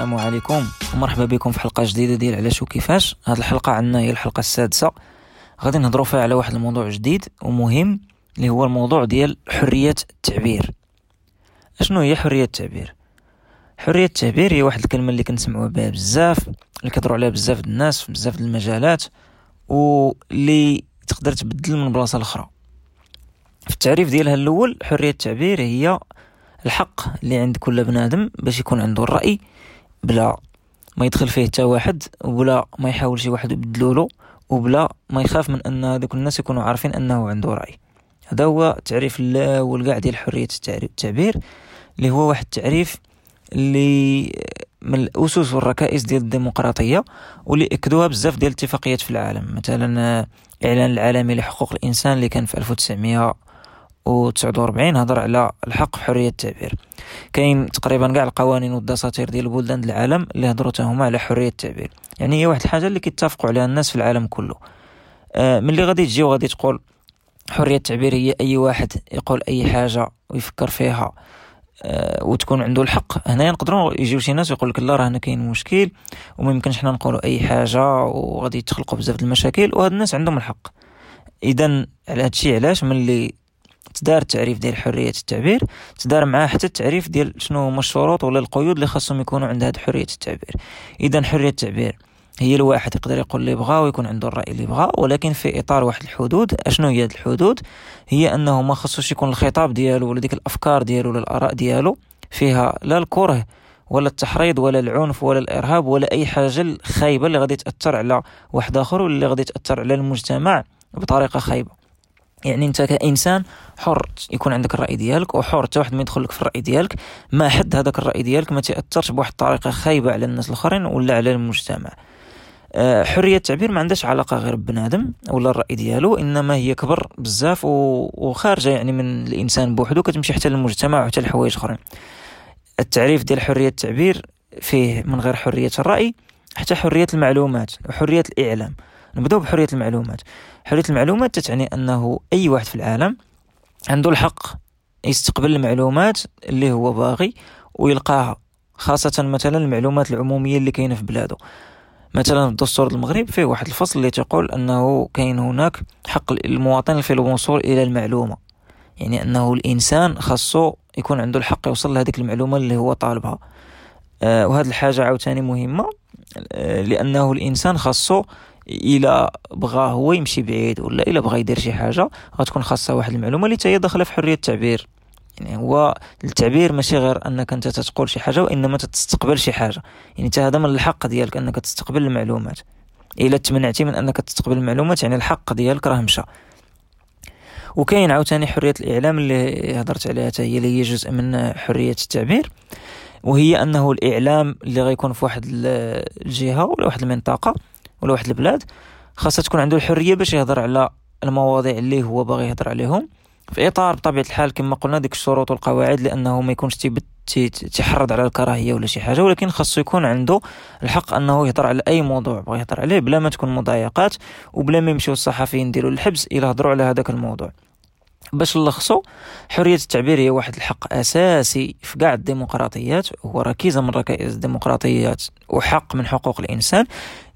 السلام عليكم ومرحبا بكم في حلقة جديدة ديال علاش وكيفاش. هاد الحلقة عندنا هي الحلقة السادسة. غادي نهضروا فيها على واحد الموضوع جديد ومهم اللي هو الموضوع ديال حرية التعبير. أشنو هي حرية التعبير؟ حرية التعبير هي واحد الكلمة اللي كنسمعوها بها بزاف اللي كيهضروا عليها بزاف الناس في بزاف المجالات واللي تقدر تبدل من بلاصة الاخرى في التعريف ديالها الأول حرية التعبير هي الحق اللي عند كل بنادم باش يكون عنده الرأي بلا ما يدخل فيه حتى واحد وبلا ما يحاول شي واحد يبدلو له وبلا ما يخاف من أن هذوك الناس يكونوا عارفين أنه عنده رأي. هذا هو التعريف الأول كاع ديال حرية التعبير اللي هو واحد التعريف اللي من الأسس والركائز ديال الديمقراطية واللي أكدوها بزاف ديال الاتفاقيات في العالم. مثلا الاعلان العالمي لحقوق الإنسان اللي كان في 1900 و49 هضر على الحق في حرية التعبير. كاين تقريبا كاع القوانين والدساتير ديال البلدان العالم اللي هضروا هما على حرية التعبير. يعني هي واحد الحاجة اللي كيتفقوا عليها الناس في العالم كله. آه ملي غادي تجي وغادي تقول حرية التعبير هي أي واحد يقول أي حاجة ويفكر فيها آه وتكون عنده الحق. هنا يقدروا يجيو شي ناس يقول لك لا راه هنا كاين مشكل وما يمكنش حنا نقولوا أي حاجة وغادي يتخلقوا بزاف المشاكل وهاد الناس عندهم الحق. اذا على هادشي علاش ملي تدار التعريف ديال حرية التعبير تدار معاه حتى التعريف ديال شنو هما الشروط ولا القيود اللي خاصهم يكونوا عند هاد حرية التعبير. إذا حرية التعبير هي الواحد يقدر يقول اللي بغا ويكون عنده الرأي اللي بغا ولكن في إطار واحد الحدود. أشنو هي هاد الحدود؟ هي أنه ما خصوش يكون الخطاب ديالو ولا ديك الأفكار ديالو ولا الآراء ديالو فيها لا الكره ولا التحريض ولا العنف ولا الإرهاب ولا أي حاجة خايبه اللي غادي تأثر على واحد آخر ولا غادي تأثر على المجتمع بطريقة خايبة. يعني انت كإنسان حر يكون عندك الرأي ديالك وحر حتى واحد ما يدخل لك في الرأي ديالك ما حد هذاك الرأي ديالك ما تاثرش بواحد الطريقة خايبة على الناس الآخرين ولا على المجتمع. أه حرية التعبير ما عندهاش علاقة غير ببنادم ولا الرأي ديالو إنما هي كبر بزاف وخارجة يعني من الإنسان بوحدو كتمشي حتى للمجتمع وحتى لحوايج أخرين. التعريف ديال حرية التعبير فيه من غير حرية الرأي حتى حرية المعلومات وحريه الإعلام. نبداو بحرية المعلومات. حريه المعلومات تتعني أنه أي واحد في العالم عنده الحق يستقبل المعلومات اللي هو باغي ويلقاها خاصة مثلا المعلومات العمومية اللي كاينة في بلاده. مثلا في دستور المغرب فيه واحد الفصل اللي تقول أنه كاين هناك حق المواطن في الوصول إلى المعلومة. يعني أنه الإنسان خاصو يكون عنده الحق يوصل لهذيك المعلومة اللي هو طالبها. آه وهذه الحاجة عاوتاني مهمة آه لأنه الإنسان خاصو إلا بغى هو يمشي بعيد ولا إلا بغى يدير شي حاجة غتكون خاصها واحد المعلومة اللي هي داخلة في حرية التعبير. يعني هو التعبير ماشي غير أنك أنت تتقول شي حاجة وإنما تستقبل شي حاجة. يعني هذا من الحق ديالك أنك تستقبل المعلومات. إلا تمنعتي من أنك تستقبل المعلومات يعني الحق ديالك راه مشى. وكاين عاوتاني حرية الإعلام اللي هضرت عليها حتى هي اللي هي جزء من حرية التعبير وهي أنه الإعلام اللي غيكون في واحد الجهة ولا واحد المنطقة ولا واحد البلاد خاصها تكون عنده الحرية باش يهضر على المواضيع اللي هو باغي يهضر عليهم. في إطار بطبيعة الحال كما قلنا ديك الشروط والقواعد لأنه ما يكونش تيحرض على الكراهية ولا شي حاجة ولكن خاصو يكون عنده الحق أنه يهضر على أي موضوع بغى يهضر عليه بلا ما تكون مضايقات وبلا ما يمشيو الصحفيين يديروا الحبس الا هضروا على هذاك الموضوع. باش نلخصو حرية التعبير هي واحد الحق أساسي في كاع الديمقراطيات هو ركيزة من ركائز الديمقراطيات وحق من حقوق الإنسان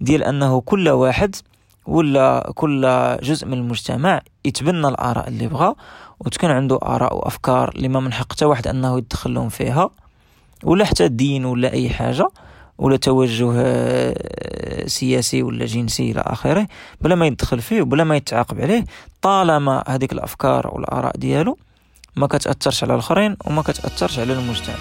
ديال أنه كل واحد ولا كل جزء من المجتمع يتبنى الآراء اللي بغا وتكون عنده آراء وأفكار اللي ما من حق حتى واحد أنه يدخل لهم فيها ولا حتى الدين ولا أي حاجة. ولا توجه آه، سياسي ولا جنسي إلى آخره بلا ما يدخل فيه وبلا ما يتعاقب عليه طالما هذيك الأفكار والاراء ديالو ما كتأثرش على الآخرين وما كتأثرش على المجتمع.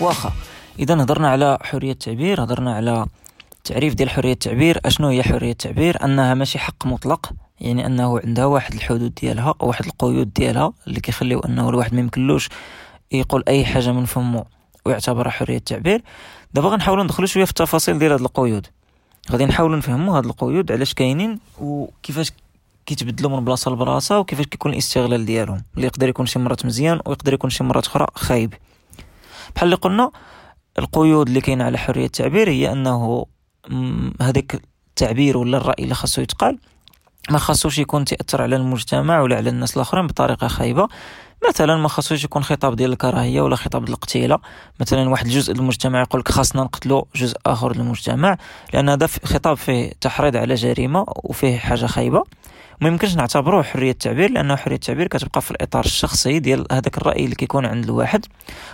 واخا إذا هضرنا على حرية التعبير هضرنا على تعريف ديال حرية التعبير أشنو هي حرية التعبير؟ أنها ماشي حق مطلق يعني أنه عندها واحد الحدود ديالها واحد القيود ديالها اللي كيخليو أنه الواحد ما يمكنلوش يقول أي حاجة من فمه ويعتبرها حرية التعبير. دابا غنحاولوا ندخلوا شوية في التفاصيل ديال هاد القيود. غادي نحاولوا نفهموا هاد القيود علاش كاينين وكيفاش كيتبدلوا من بلاصة لبلاصة وكيفاش كيكون الاستغلال ديالهم. اللي يقدر يكون شي مرات مزيان ويقدر يكون شي مرات أخرى خايب. بحال اللي قلنا القيود اللي كاينة على حرية التعبير هي أنه هذاك التعبير ولا الرأي اللي خاصو يتقال ما خاصوش يكون تأثر على المجتمع ولا على الناس الآخرين بطريقة خايبة. مثلا ما خاصوش يكون خطاب ديال الكراهية ولا خطاب القتيلة. مثلا واحد الجزء المجتمع يقول لك خاصنا نقتلوا جزء آخر المجتمع لأن هذا خطاب فيه تحريض على جريمة وفيه حاجة خايبة. ما يمكنش نعتبروه حرية التعبير لأنه حرية التعبير كتبقى في الإطار الشخصي ديال هذاك الرأي اللي كيكون عند الواحد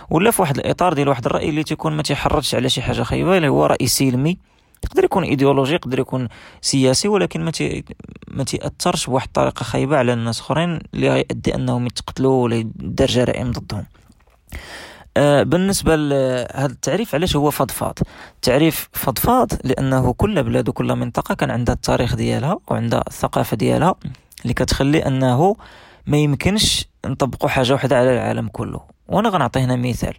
ولا في واحد الإطار ديال واحد الرأي اللي تيكون ما تيحرضش على شي حاجة خايبة اللي هو رأي سلمي يقدر يكون إيديولوجي يقدر يكون سياسي ولكن ما تي ما تاثرش بواحد الطريقة خايبة على الناس أخرين اللي غيؤدي أنهم يتقتلوا ولا يدار جرائم ضدهم. بالنسبة لهذا التعريف علاش هو فضفاض؟ تعريف فضفاض لأنه كل بلاد وكل منطقة كان عندها التاريخ ديالها وعندها الثقافة ديالها اللي كتخلي أنه ما يمكنش نطبقوا حاجة واحدة على العالم كله. وأنا غنعطي هنا مثال.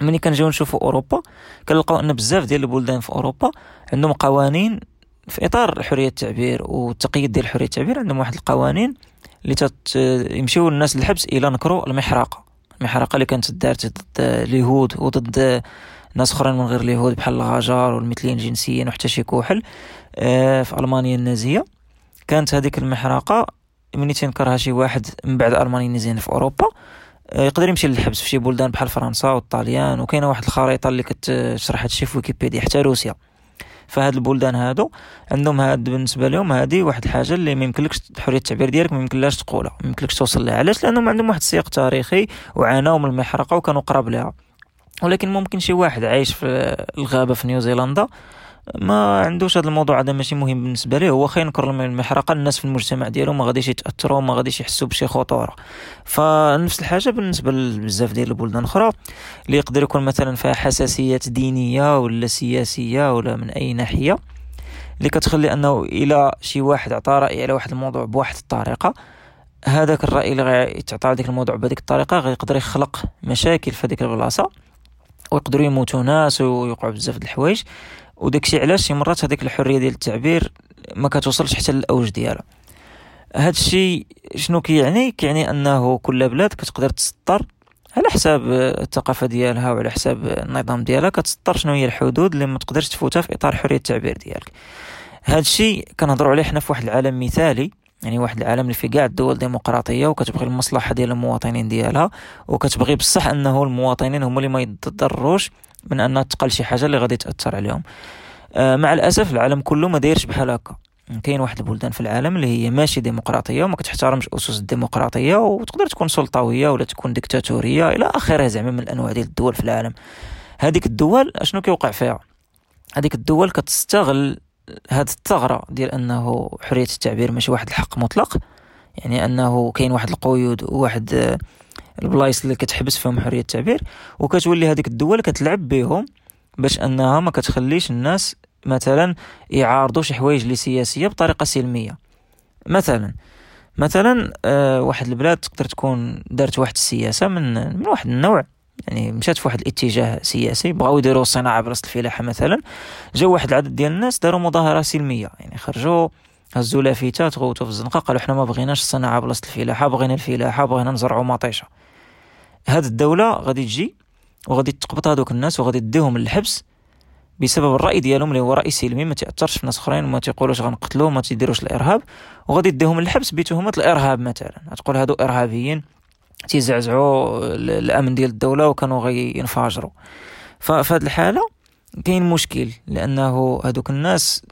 ملي كنجيو نشوفوا أوروبا كنلقاو أن بزاف ديال البلدان في أوروبا عندهم قوانين في إطار حرية التعبير والتقييد ديال حرية التعبير عندهم واحد القوانين اللي تت يمشيو الناس للحبس إلى نكرو المحرقه المحرقه اللي كانت دارت ضد اليهود وضد ناس أخرين من غير اليهود بحال الغجر والمثليين الجنسيين وحتى شي كحل آه، في ألمانيا النازية. كانت هذيك المحرقة ملي تنكرها شي واحد من بعد ألمانيا النازيه في أوروبا. آه، يقدر يمشي للحبس في شي بلدان بحال فرنسا والطاليان وكاينة واحد الخريطة اللي كتشرح هادشي في ويكيبيديا حتى روسيا. فهاد البلدان هادو عندهم هاد بالنسبة لهم هادي واحد الحاجة اللي ما يمكنلكش حريه التعبير ديالك ما يمكنلاش تقولها ما يمكنلكش توصل لها. علاش؟ لأنهم عندهم واحد السياق تاريخي وعاناو من المحرقة وكانوا قراب لها. ولكن ممكن شي واحد عايش في الغابة في نيوزيلندا ما عندوش هذا الموضوع هذا ماشي مهم بالنسبة ليه. هو خاين ينكر المحرقة الناس في المجتمع ديالو ما غاديش يتأثروا ما غاديش يحسوا بشي خطورة. فنفس الحاجة بالنسبة لبزاف ديال البلدان أخرى اللي يقدر يكون مثلا فيها حساسيات دينية ولا سياسية ولا من أي ناحية اللي كتخلي أنه إلى شي واحد عطى رأي على واحد الموضوع بواحد الطريقة هذاك الرأي اللي غيتعطى ديك الموضوع بهذيك الطريقة غيقدر يخلق مشاكل في هذيك البلاصة ويقدروا يموتوا ناس ويوقعوا بزاف د الحوايج. وداكشي علاش شي مرات هذيك الحرية ديال التعبير ما كتوصلش حتى للأوج ديالها. هذا الشيء شنو كيعني؟ كيعني أنه كل بلاد كتقدر تسطر على حساب الثقافة ديالها وعلى حساب النظام ديالها كتسطر شنو هي الحدود اللي ما تقدرش تفوتها في إطار حرية التعبير ديالك. هذا الشيء كنهضروا عليه حنا في واحد العالم مثالي يعني واحد العالم اللي فيه كاع الدول ديمقراطية وكتبغي المصلحة ديال المواطنين ديالها وكتبغي بصح أنه المواطنين هما اللي ما يتضرروش من انها تقل شي حاجة اللي غادي تأثر عليهم. آه مع الأسف العالم كله ما دايرش بحال هكا. كاين واحد البلدان في العالم اللي هي ماشي ديمقراطية وما كتحترمش أسس الديمقراطية وتقدر تكون سلطوية ولا تكون ديكتاتورية إلى اخره زعما من الأنواع ديال الدول في العالم. هذيك الدول أشنو كيوقع فيها؟ هذيك الدول كتستغل هاد الثغرة ديال أنه حرية التعبير ماشي واحد الحق مطلق يعني أنه كاين واحد القيود وواحد البلايص اللي كتحبس فيهم حرية التعبير وكتولي هذيك الدول كتلعب بهم باش أنها ما كتخليش الناس مثلا يعارضوا شي حوايج اللي سياسية بطريقة سلمية. مثلا مثلا آه واحد البلاد تقدر تكون دارت واحد السياسة من من واحد النوع يعني مشات في واحد الاتجاه سياسي بغاو يديروا صناعة برأس الفلاحة مثلا جاو واحد العدد ديال الناس داروا مظاهرة سلمية يعني خرجوا هزوا لافتات غوتوا في الزنقة قالوا حنا ما بغيناش الصناعة بلاصه الفلاحة بغينا الفلاحة بغينا نزرعوا مطيشة. هاد الدولة غادي تجي وغادي تقبط هذوك الناس وغادي تديهم للحبس بسبب الرأي ديالهم اللي هو رأي سلمي ما تاثرش في ناس أخرين وما تيقولوش غنقتلوا ما تيديروش الإرهاب. وغادي تديهم للحبس بتهمة الإرهاب مثلا. تقول هادو إرهابيين تيزعزعوا الأمن ديال الدولة وكانوا غينفجروا ففي الحالة كاين مشكل لأنه هذوك الناس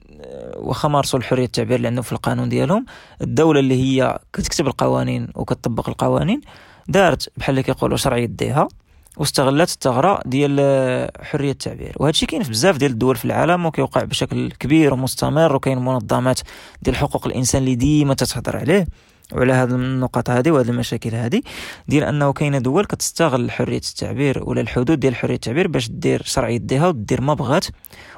واخا مارسوا الحرية التعبير عندهم في القانون ديالهم الدولة اللي هي كتكتب القوانين وكتطبق القوانين دارت بحال اللي كيقولوا شرع يديها واستغلت الثغرة ديال حرية التعبير. وهذا الشيء كاين في بزاف ديال الدول في العالم وكيوقع بشكل كبير ومستمر وكاين منظمات ديال حقوق الإنسان اللي ديما تتهضر عليه وعلى هذه النقط هذه وهذه المشاكل هذه ديال أنه كاينة دول كتستغل حرية التعبير ولا الحدود ديال حرية التعبير باش دير شرع يديها ودير ما بغات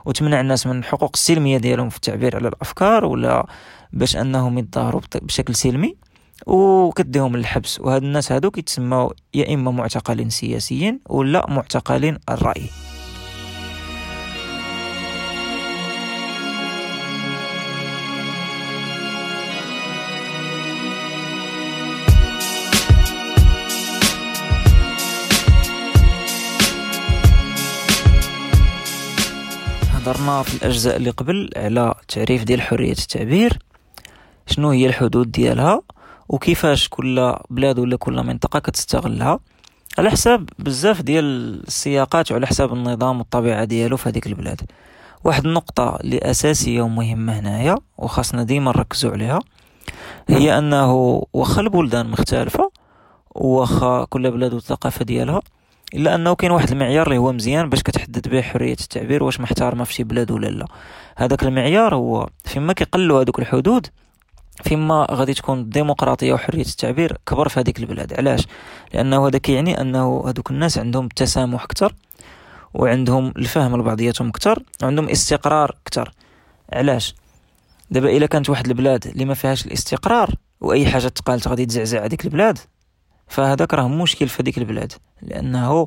وتمنع الناس من الحقوق السلمية ديالهم في التعبير على الأفكار ولا باش أنهم يتظاهروا بشكل سلمي. وكديهم للحبس وهاد الناس هادو كيتسموا يا إما معتقلين سياسيين ولا معتقلين الرأي. هضرنا في الأجزاء اللي قبل على تعريف ديال حرية التعبير. شنو هي الحدود ديالها؟ وكيفاش كل بلاد ولا كل منطقة كتستغلها. على حساب بزاف ديال السياقات وعلى حساب النظام والطبيعة ديالو في هذيك البلاد. واحد النقطة اللي أساسية ومهمة هنايا وخاصنا ديما نركزو عليها هي أنه واخا البلدان مختلفة واخا كل بلاد والثقافة ديالها إلا أنه كاين واحد المعيار اللي هو مزيان باش كتحدد به حرية التعبير واش محترمة في شي بلاد ولا لا. هذاك المعيار هو فيما كيقلوا هذوك الحدود فيما غادي تكون الديمقراطيه وحرية التعبير كبر في هذيك البلاد. علاش؟ لأنه هذا كيعني أنه هذوك الناس عندهم التسامح أكثر وعندهم الفهم لبعضياتهم أكثر وعندهم استقرار أكثر علاش؟ دابا إلا كانت واحد البلاد اللي ما فيهاش الاستقرار وأي حاجة تقالت غادي تزعزع هذيك البلاد فهذاك راه مشكل في هذيك البلاد. لأنه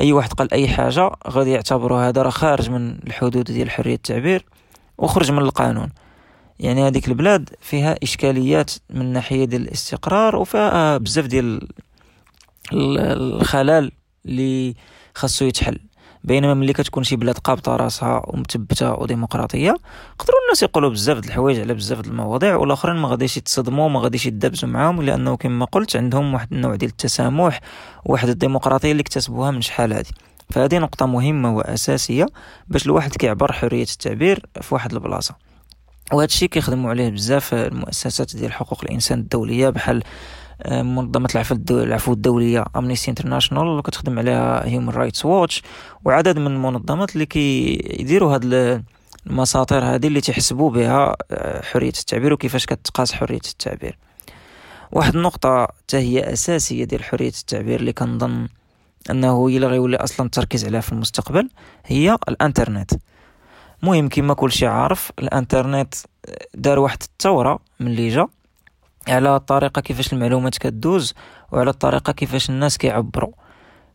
أي واحد قال أي حاجة غادي يعتبروا هذا راه خارج من الحدود ديال حرية التعبير وخرج من القانون. يعني هذيك البلاد فيها إشكاليات من ناحية ديال الاستقرار وفيها بزاف ديال الخلل اللي خاصو يتحل. بينما ملي كتكون شي بلاد قابطة راسها ومثبته وديمقراطية يقدروا الناس يقولوا بزاف د الحوايج على بزاف د المواضيع والآخرين ما غاديش يتصدموا ما غاديش يدبزوا معاهم لأنه كما قلت عندهم واحد النوع ديال التسامح واحد الديمقراطية اللي اكتسبوها من شحال هذه فهذه نقطة مهمة وأساسية باش الواحد كيعبر حرية التعبير في واحد البلاصة. وهذا الشيء كيخدموا عليه بزاف المؤسسات ديال حقوق الإنسان الدولية بحال منظمة العفو الدولية Amnesty International كتخدم عليها هيومن رايتس ووتش وعدد من المنظمات اللي كيديروا هاد المساطر هذه اللي تحسبوا بها آه، حرية التعبير وكيفاش كتقاس حرية التعبير. واحد النقطة حتى هي أساسية ديال حرية التعبير اللي كنظن أنه هي اللي غيولي أصلا التركيز عليها في المستقبل هي الإنترنت. مهم كما كل شي عارف الانترنت دار واحد الثورة من اللي جا على الطريقة كيفاش المعلومات كدوز وعلى الطريقة كيفاش الناس كيعبروا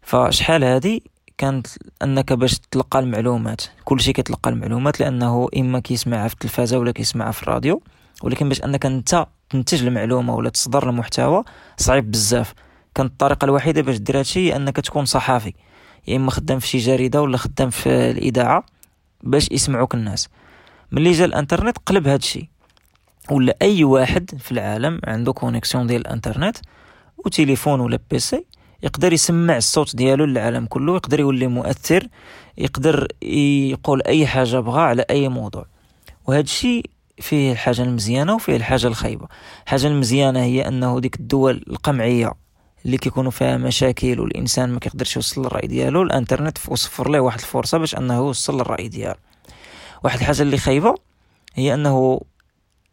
فشحال هادي كانت أنك باش تلقى المعلومات. كلشي كيتلقى المعلومات لأنه إما كيسمعها في التلفازة ولا كيسمعها في الراديو ولكن باش أنك أنت تنتج المعلومة ولا تصدر المحتوى صعيب بزاف. كانت الطريقة الوحيدة باش دير هادشي أنك تكون صحافي. يا إما خدام في شي جريدة ولا خدام في الإذاعة باش يسمعوك الناس. ملي جا الانترنت قلب هادشي ولا أي واحد في العالم عنده connexion ديال الانترنت وتليفون ولا PC يقدر يسمع الصوت ديالو للعالم كله يقدر يولي مؤثر يقدر يقول أي حاجة بغا على أي موضوع. وهذا الشيء فيه الحاجة المزيانة وفيه الحاجة الخايبة. الحاجة المزيانة هي أنه ديك الدول القمعية اللي كيكونوا فيها مشاكل والإنسان ما كيقدرش يوصل للرأي ديالو الإنترنت وصفر له واحد الفرصة باش أنه يوصل للرأي ديالو. واحد الحاجة اللي خايبة هي أنه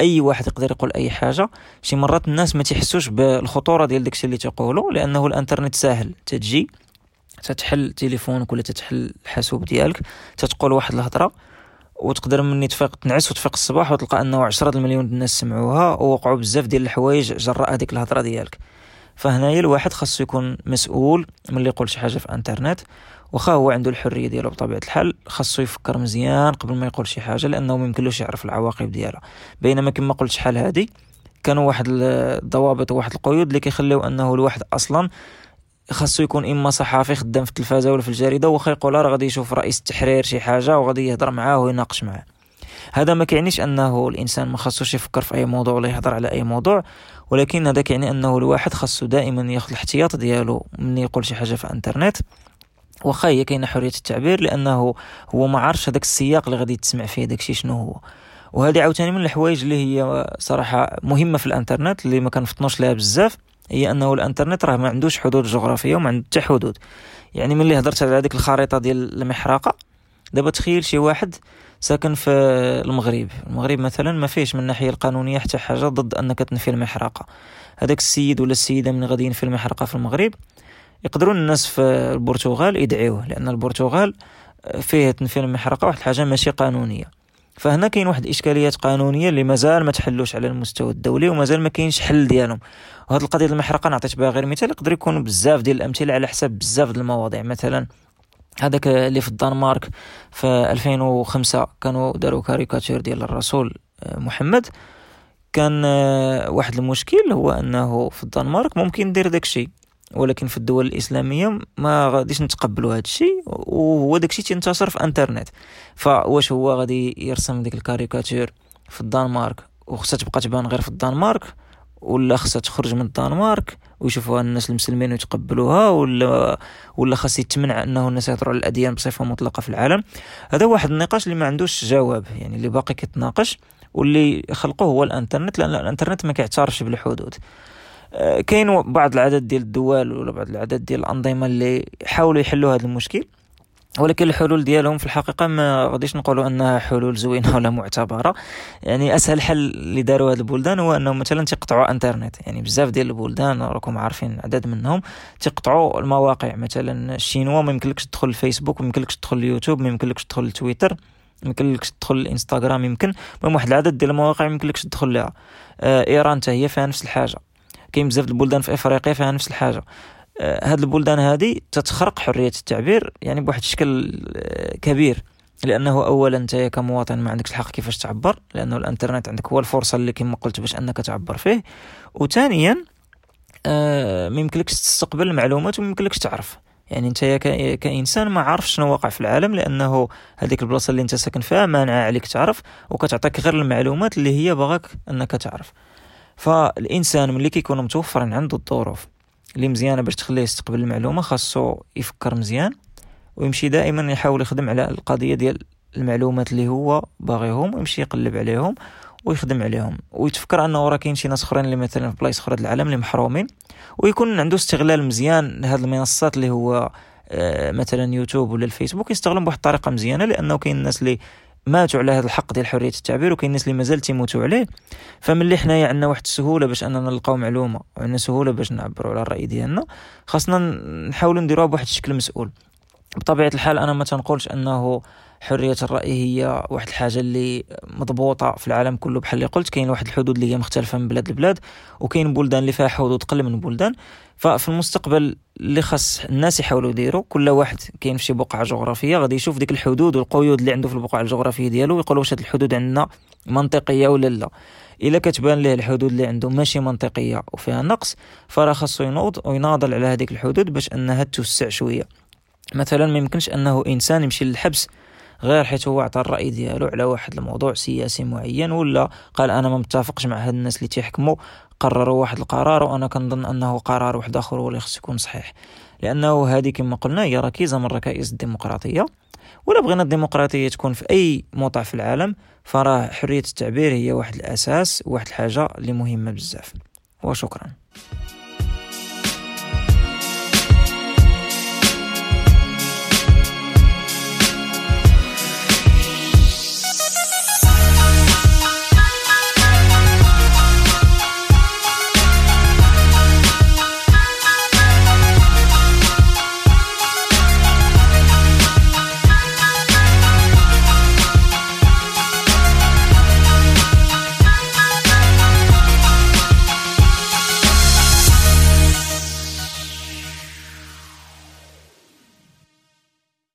أي واحد يقدر يقول أي حاجة شي مرات الناس ما تيحسوش بالخطورة ديال داكشي اللي تيقولوا لأنه الإنترنت ساهل. تتجي تتحل تليفونك ولا تتحل الحاسوب ديالك تتقول واحد الهضرة وتقدر مني تفيق تنعس وتفيق الصباح وتلقى أنه عشرة المليون الناس سمعوها ووقعوا بزاف ديال الحوايج جراء هذيك الهضرة ديالك. فهنايا الواحد خاصو يكون مسؤول ملي يقول شي حاجة في انترنت واخا هو عنده الحرية ديالو بطبيعة الحال خاصو يفكر مزيان قبل ما يقول شي حاجة لأنه ما يمكنلوش يعرف العواقب ديالها. بينما كما قلت شحال هادي كانوا واحد الضوابط وواحد القيود اللي كيخليو أنه الواحد أصلا خاصو يكون إما صحافي خدام في التلفازة ولا في الجريدة واخا يقول راه غادي يشوف رئيس التحرير شي حاجة وغادي يهضر معاه ويناقش معاه. هذا ما كيعنيش أنه الإنسان ما خاصوش يفكر في أي موضوع ولا يهضر على أي موضوع ولكن هذا كيعني أنه الواحد خاصو دائما ياخذ الاحتياط ديالو من يقول شي حاجة في الإنترنت. واخا هي كاينة حرية التعبير لأنه هو ما عارفش هذاك السياق اللي غادي تسمع فيه داكشي شنو هو. وهذه عاوتاني من الحوايج اللي هي صراحة مهمة في الإنترنت اللي ما كنفطنوش لها بزاف هي أنه الإنترنت راه ما عندوش حدود جغرافية وما عنده حتى حدود. يعني ملي هضرت على هذيك الخريطة ديال المحرقة دابا تخيل شي واحد ساكن في المغرب. المغرب مثلا ما فيش من الناحيه القانونية حتى حاجة ضد أنك تنفي المحرقة. هذاك السيد ولا السيدة من غادي ينفي المحرقة في المغرب يقدروا الناس في البرتغال يدعيوه لأن البرتغال فيه تنفيذ المحرقة واحد الحاجة ماشي قانونية. فهنا كاين واحد الإشكاليات قانونية اللي مازال ما تحلوش على المستوى الدولي ومازال ما كاينش حل ديالهم. وهاد القضية المحرقة نعطيت بها غير مثال يقدر يكونوا بزاف ديال الأمثلة على حساب بزاف ديال المواضيع. مثلا هذاك اللي في الدنمارك في 2005 كانوا داروا كاريكاتير ديال الرسول آه، محمد. كان آه، واحد المشكل هو أنه في الدنمارك ممكن دير داكشي ولكن في الدول الإسلامية ما غاديش نتقبلوا هذا الشيء وهو داكشي تينتشر في إنترنت. فواش هو غادي يرسم ديك الكاريكاتير في الدنمارك وخصها تبقى تبان غير في الدنمارك؟ ولا خصها تخرج من الدنمارك ويشوفوها الناس المسلمين ويتقبلوها ولا ولا خاص يتمنع أنه الناس يهضروا على الأديان بصفة مطلقة في العالم. هذا واحد النقاش اللي ما عندوش جواب يعني اللي باقي كيتناقش واللي خلقوه هو الإنترنت لأن الإنترنت ما كيعترفش بالحدود. آه، كاين بعض العدد ديال الدول ولا بعض العدد ديال الأنظمة اللي حاولوا يحلوا هذا المشكل. ولكن الحلول ديالهم في الحقيقة ما غاديش نقولوا انها حلول زوينة ولا معتبرة. يعني أسهل حل اللي داروا هاد البلدان هو أنهم مثلا تقطعوا إنترنت. يعني بزاف ديال البلدان راكم عارفين عدد منهم تقطعوا المواقع. مثلا الشينوا ما يمكنلكش تدخل الفيسبوك ما يمكنلكش تدخل اليوتيوب ما يمكنلكش تدخل التويتر يمكنلكش تدخل الإنستغرام يمكن المهم واحد العدد ديال المواقع يمكنلكش تدخل لها آه إيران حتى هي فيها نفس الحاجة. كاين بزاف البلدان في إفريقيا فيها نفس الحاجة. هاد البلدان هذه تتخرق حرية التعبير يعني بواحد الشكل آه كبير. لأنه اولا أنت كمواطن ما عندكش الحق كيفاش تعبر لأنه الإنترنت عندك هو الفرصة اللي كما قلت باش أنك تعبر فيه. وثانيا آه ما يمكنلكش تستقبل المعلومات وما يمكنلكش تعرف. يعني أنت كإنسان ما عارف شنو واقع في العالم لأنه هذيك البلاصة اللي أنت ساكن فيها مانعه عليك تعرف وكتعطيك غير المعلومات اللي هي باغاك أنك تعرف. فالإنسان ملي كيكون متوفر عنده الظروف اللي مزيانة باش تخليه يستقبل المعلومة خاصو يفكر مزيان ويمشي دائما يحاول يخدم على القضية ديال المعلومات اللي هو باغيهم ويمشي يقلب عليهم ويخدم عليهم. ويتفكر أنه راه كاين شي ناس أخرين اللي مثلا في بلايص أخرى العالم اللي محرومين ويكون عنده استغلال مزيان لهذه المنصات اللي هو آه، مثلا يوتيوب ولا الفيسبوك يستغلهم بواحد الطريقة مزيانة لأنه كاين الناس اللي ماتوا على هذا الحق ديال حرية التعبير وكاين الناس اللي مازال تيموتوا عليه. فملي حنايا عندنا واحد السهولة باش أننا نلقاو معلومة وعندنا سهولة باش نعبروا على الرأي ديالنا خاصنا نحاولوا نديروها بواحد الشكل مسؤول. بطبيعة الحال أنا ما تنقولش أنه حرية الرأي هي واحد الحاجة اللي مضبوطة في العالم كله بحال اللي قلت. كاين واحد الحدود اللي هي مختلفة من بلاد لبلاد وكاين بلدان اللي فيها حدود قل من بلدان. ففي المستقبل اللي خاص الناس يحاولوا يديروا كل واحد كاين في شي بقعة جغرافية غادي يشوف ديك الحدود والقيود اللي عنده في البقعة الجغرافية ديالو ويقول واش هاد الحدود عندنا منطقية ولا لا. إلا كتبان ليه الحدود اللي عنده ماشي منطقية وفيها نقص فراه خاصو ينوض ويناضل على هذيك الحدود باش أنها توسع شوية. مثلا ما يمكنش أنه إنسان يمشي للحبس غير حيت هو عطى الرأي ديالو على واحد الموضوع سياسي معين ولا قال أنا ما متفقش مع هاد الناس اللي تيحكموا قرروا واحد القرار وأنا كنظن أنه قرار واحد آخر هو اللي خص يكون صحيح. لأنه هذه كما قلنا هي ركيزة من ركائز الديمقراطية ولا بغينا الديمقراطية تكون في أي موضع في العالم فراه حرية التعبير هي واحد الأساس واحد الحاجة اللي مهمة بزاف. وشكرا.